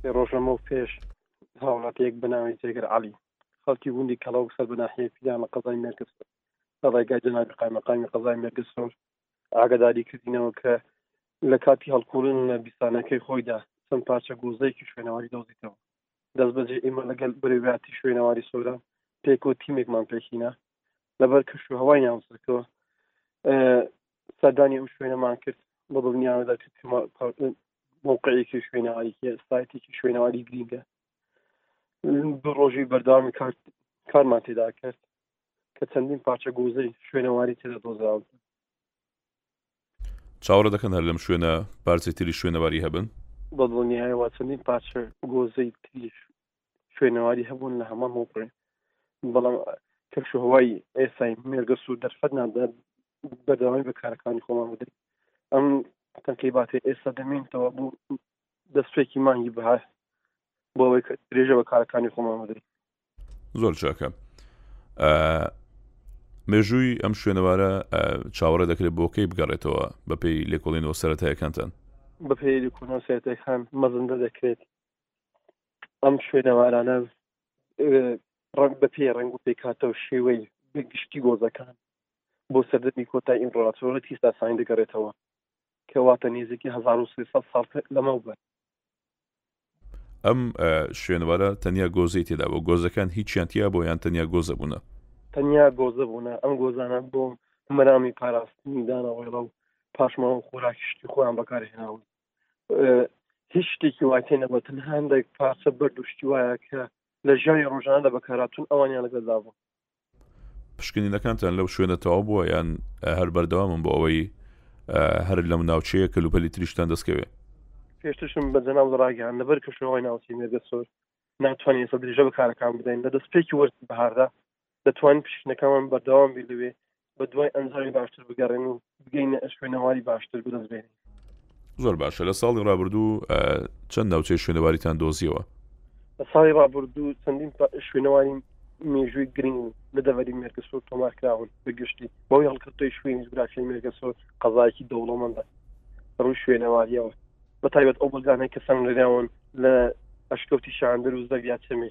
سێ ڕۆژ لەمەو پێش هاوڵاتیەک بە ناوی جێگر عەلی خەڵکی گوندی کەڵەوک سەر بە ناحیە پیران لە قەزای مێرگسۆر لە ڕێگای جەنابی قایمەقامی قەزای مێرگسۆر ئاگاداری کردینەوە کە لە کاتی هەڵکوڵن لە بیسانەکەی خۆیدا چەند پارچە گۆزەیەکی شوێنەواری دۆزیتەوە دەست بەجێ ئێمە لەگەل برەویاتی شوێنەواری سۆران پێکۆ تیمێکمان پێکینە لەبەر کەش و هەوای ناوچەکەوە سەردانی ئەو شوێنەمان کرد بە دڵنیاوە دەکرد موقعێکی شوێنەوەیکە سایتێکی شوێنەواری گرینگە دو ڕۆژی بەرداوامی کارت کارمان تێدا کرد کە چەندین پارچە گۆزەی شوێنەواری تێدا دۆزراون چاوەڕە دەکەن هەر لەم شوێنە پارچەی تری شوێنەواری هەبن بە دڵنیایەوە چەندین پارچە گۆزەی تریش شوێنەواری هەبوون لە هەمان مووپڕێ بەڵام کەش و هەوای ئێسای مێرگەس و دەرفەت نادا بەردەوامی بە کارەکانی خۆمان بدەین ئەم تەنکەی باتێ ئێستا دەمێنتەوە بۆ دەستپێکی مانگی بەهار بۆ ئەوەی درێژە بە کارەکانی خۆمان بدەین زۆر چاکە مێژووی ئەم شوێنەوارە چاوەڕێ دەکرێت بۆکەی بگەڕێتەوە بەپی لێکۆڵینەوە سەتایەکانتان بەپی لێکۆڵنەوە سەتەکان مەزندە دەکرێت ئەم شوێنەوارانە ڕەنگ بە پێ ڕنگ و پێکاتەوە شێوەی گشتی گۆزەکان بۆ سەردەمی کۆتا ئیمپڕاتۆرەتی ساسانی دەگەڕێتەوە کەواتە نێزیکی 1900 ساڵ لەمەو بەر ئەم شوێنوارە تەنیا گۆزەی تێدا بۆ گۆزەکان هیچیان تیا بۆ یان تەنیا گۆزە بوونە تەنیا گۆزە بوونە ئەم گۆزانە بۆ مەرامی پاراستنی دانەوەڵە و پاشماوە خۆراکیشتی خۆیان بەکارهێناون هیچ شتێکی واتێ نەبوو تەنها هەندێک پارچە بەرد و شتی وایە کە لە ژیانی ڕۆژانە لە بەکاراتون ئەوانیان لەگەڵدا بوو پشکنینەکانتان لەو شوێنە تەوا بووە یان هەر بەردەوامم بۆ ئەوەی هەر لەم ناوچەیە کەلوپەلی تریشتان دەستکەوێ پێشتشم بە جەناو ڕاگەیان لەبەر کەشەوەی ناوچی مێرگە سۆر ناتوانین ئێستا درێژە بە کارەکان بدەین لە دەستپێکی وەرز بەهاردا دەتوانین پشکنەکانمان بەردەوام بێت لەوێ بە دوای ئەنجامی باشتر بگەڕێن و بگەینە شوێنەواری باشتر بدەست بێن زۆر باشە لە ساڵی ڕابردوو چەند ناوچەی شوێنەواریتان دۆزیەوە لە ساڵی ڕابردوو چەندین شوێنەواری مێژووی گرنگ لە دەوەری مێرگسۆر تۆمارکراون بەگشتی بەوەی هەڵکردۆی شوێنی جوگرافیای مێرگسۆر قەزایەکی دەوڵەمەندە ڕووی شوێنەواریەوە بە تایبەت ئەو بەلدانەی کە سەنگەراون لە ئەشکەوتی شاندەر و زەویاچەمێ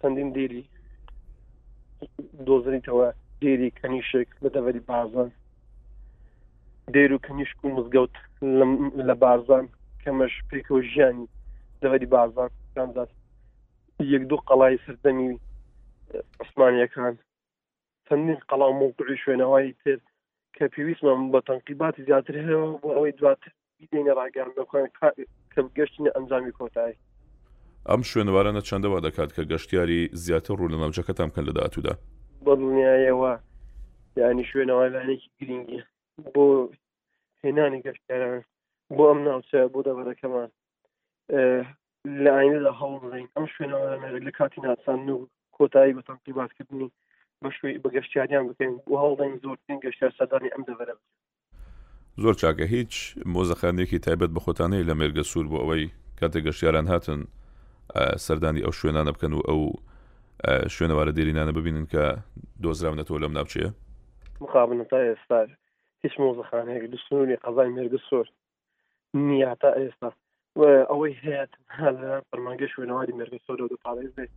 چەندین دێری دۆزنیتەوە دێری کەنیشێک لە دەوەری بازان دێر و کەنیشک و مزگەوت لە بازان کەمەش پێکەوە ژیانی دەوەری بازان یەک دوو قەڵای سەردەمی عوسمانیەکان چەندین قەڵا و مووقعی شوێنەواری تر کە پێویستمان بە تەنقیباتی زیاتر هەیە بۆ ئەوەی دواتر بیدەینە ڕاگەیاندنەکان کە بگەشتینە ئەنجامی کۆتایی ئەم شوێنەوارانە چەندە وا دەکات کە گەشتیاری زیاتر ڕوو لە ناوچەکەتان بکەن لە داهاتوودا بە دڵنیایەوە یانی شوێنەوارانێکی گرنگی بۆ هێنانی گەشتیاران بۆ ئەم ناوچە بۆ دەبەرەکەمان لە ئایندا هەوڵدەین ئەم شوێنەوانەێت لە کاتی ناسان و کۆتایی بە تەنقیباتکردنی بە شوێی بە گەشتیاریان بکەین و هەوڵدەین زۆرترین گەشتار سەردانی ئەم دەبەرە زۆر چاکە هیچ مۆزەخانێکی تایبەت بە خۆتانەی لە مێرگە سوور بۆ ئەوەی کاتێک گەشتیاران هاتن سەردانی ئەو شوێنانە بکەن و ئەو شوێنەوارە دێرینانە ببینن کە دۆزراونەتەوە لەم ناوچەیە مخابن تا ئێستا هیچ مۆزەخانەیەک دسنووری قەزای مێرگە سۆر نییە تا ئێستا ئەوەی هەیە فەرمانگەی شوێنەواری مێرگە سۆرە دە پارێز بێت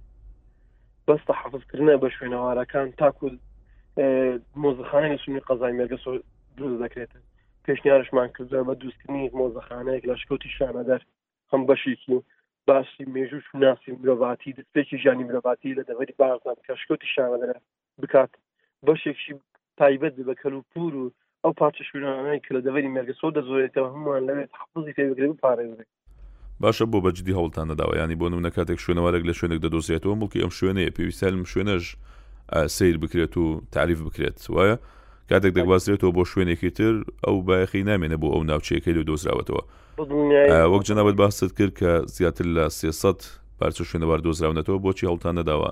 بەس تەحەفزکردە بە شوێنەوارەکان تاکو مۆزخانەی سنی قەزای مێرگە دروست دەکرێت پێشنیارشمان کردە بە دوستنی مۆزەخانەیەک لە شکوتی شانەدەر هەم بەشێکی باسی مێژوو شوناسی مرۆڤاتی دەستێکی ژانی مرۆڤاتی لە دەوەری بارزان کە شکوتی شانەدەرە بکات بەشێکشی تایبەت بە کەل و پور و ئەو پارچە شوێنانەی کە لە دەوەری مێرگەسۆ دەزۆرێتەوە هەمووان لەوێت حەفزی پێوەگرێ بپارێزێ باشە بۆ بەجددی هەوڵتان نەداوە ینی بۆ نمونە کاتێک شوێنەوارێک لە شوێنێک دەدۆزێتەوە مڵکی ئەم شوێنەیە پێویستە لەم شوێنەش سیر بکرێت و تعریف بکرێت وایە کاتێک دەگوازرێتەوە بۆ شوێنێکی تر ئەو بایەخی نامێنە بۆ ئەو ناوچەیەکەی لە دۆزراوەتەوە وەک جەنابەت باست کرد کە زیاتر لە سێسەد پارچە شوێنەوار دۆزراونەتەوە بۆچی هەڵتان نەداوە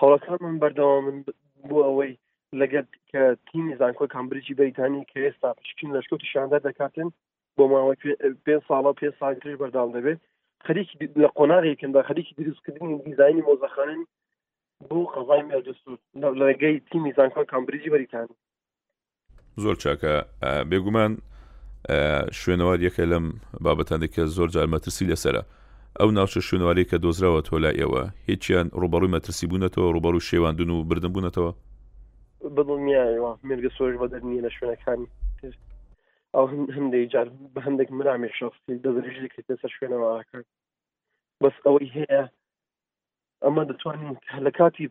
هەوڵەکانمان بەردەوامن بۆ ئەوەی لەگەر کە تیمی زانکۆ کامبریجی بەریتانی کە ئێستا پشکین لەشکوت شاندار دەکاتن بۆ ماوەی پێ ساڵە پێ ساڵ ترش بەرداڵ دەبێت خەریکی لە قۆناغێکن بە خەریکی دروستکردنی دیزایانی مۆزەخانن بۆ قەزای مێردسود لەگەی تیمی زانکۆ کامبریجی بەریتانی زۆر چاکە بێگومان شوێنەوار یەکە لەم بابەتانی کە زۆر جار مەترسی لەسرە ئەو ناوچە شوێنواری کە دۆزراوە تۆ لای ئێوە هیچیان ڕوبەڕووی مەترسی بوونەتەوە ڕوبەڕوو شێواندون و بردن بوونەتەوە بڵنیایەوە مێرگە سۆش بەدەر نیە لە شوێنەکانی ئەو هەندێک جار بە هەندێک مرامی شخصی دەبرژێکێت لەسەر شوێنەوەکان بەس ئەوەی هەیە ئەمە دەتوانین لە کاتی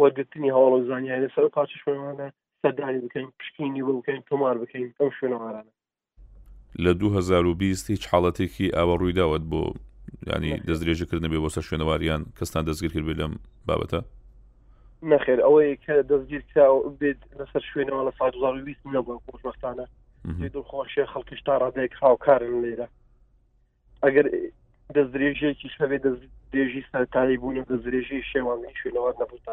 وەرگرتنی هەواڵە و زانیاری لەسەر پارچە شوێنوانە سەردانی بکەین پشکینی بۆ بکەین تۆمار بکەین ئەو شوێنەوارانە لە 2020 هیچ حاڵەتێکی ئاوە ڕوویداوت بۆ ینی دەستدرێژەکردن بێ بۆسە شوێنەواریان کەستان دەستگیر کرد بێ لەم بابەتە نەخێر ئەوەی کە دەستگیر کرا بێت لەسەر شوێنەوە لە سا 2020 نەبووە خۆشبختانە دڵخۆشیە خەڵکیش تا ڕادێک هاوکارن لێرە ئەگەر دەستدرێژێکی شەوێ دەستدرێژی سەرتایی بوون و دەستدرێژی شێوان شوێنەوار نەبوو تا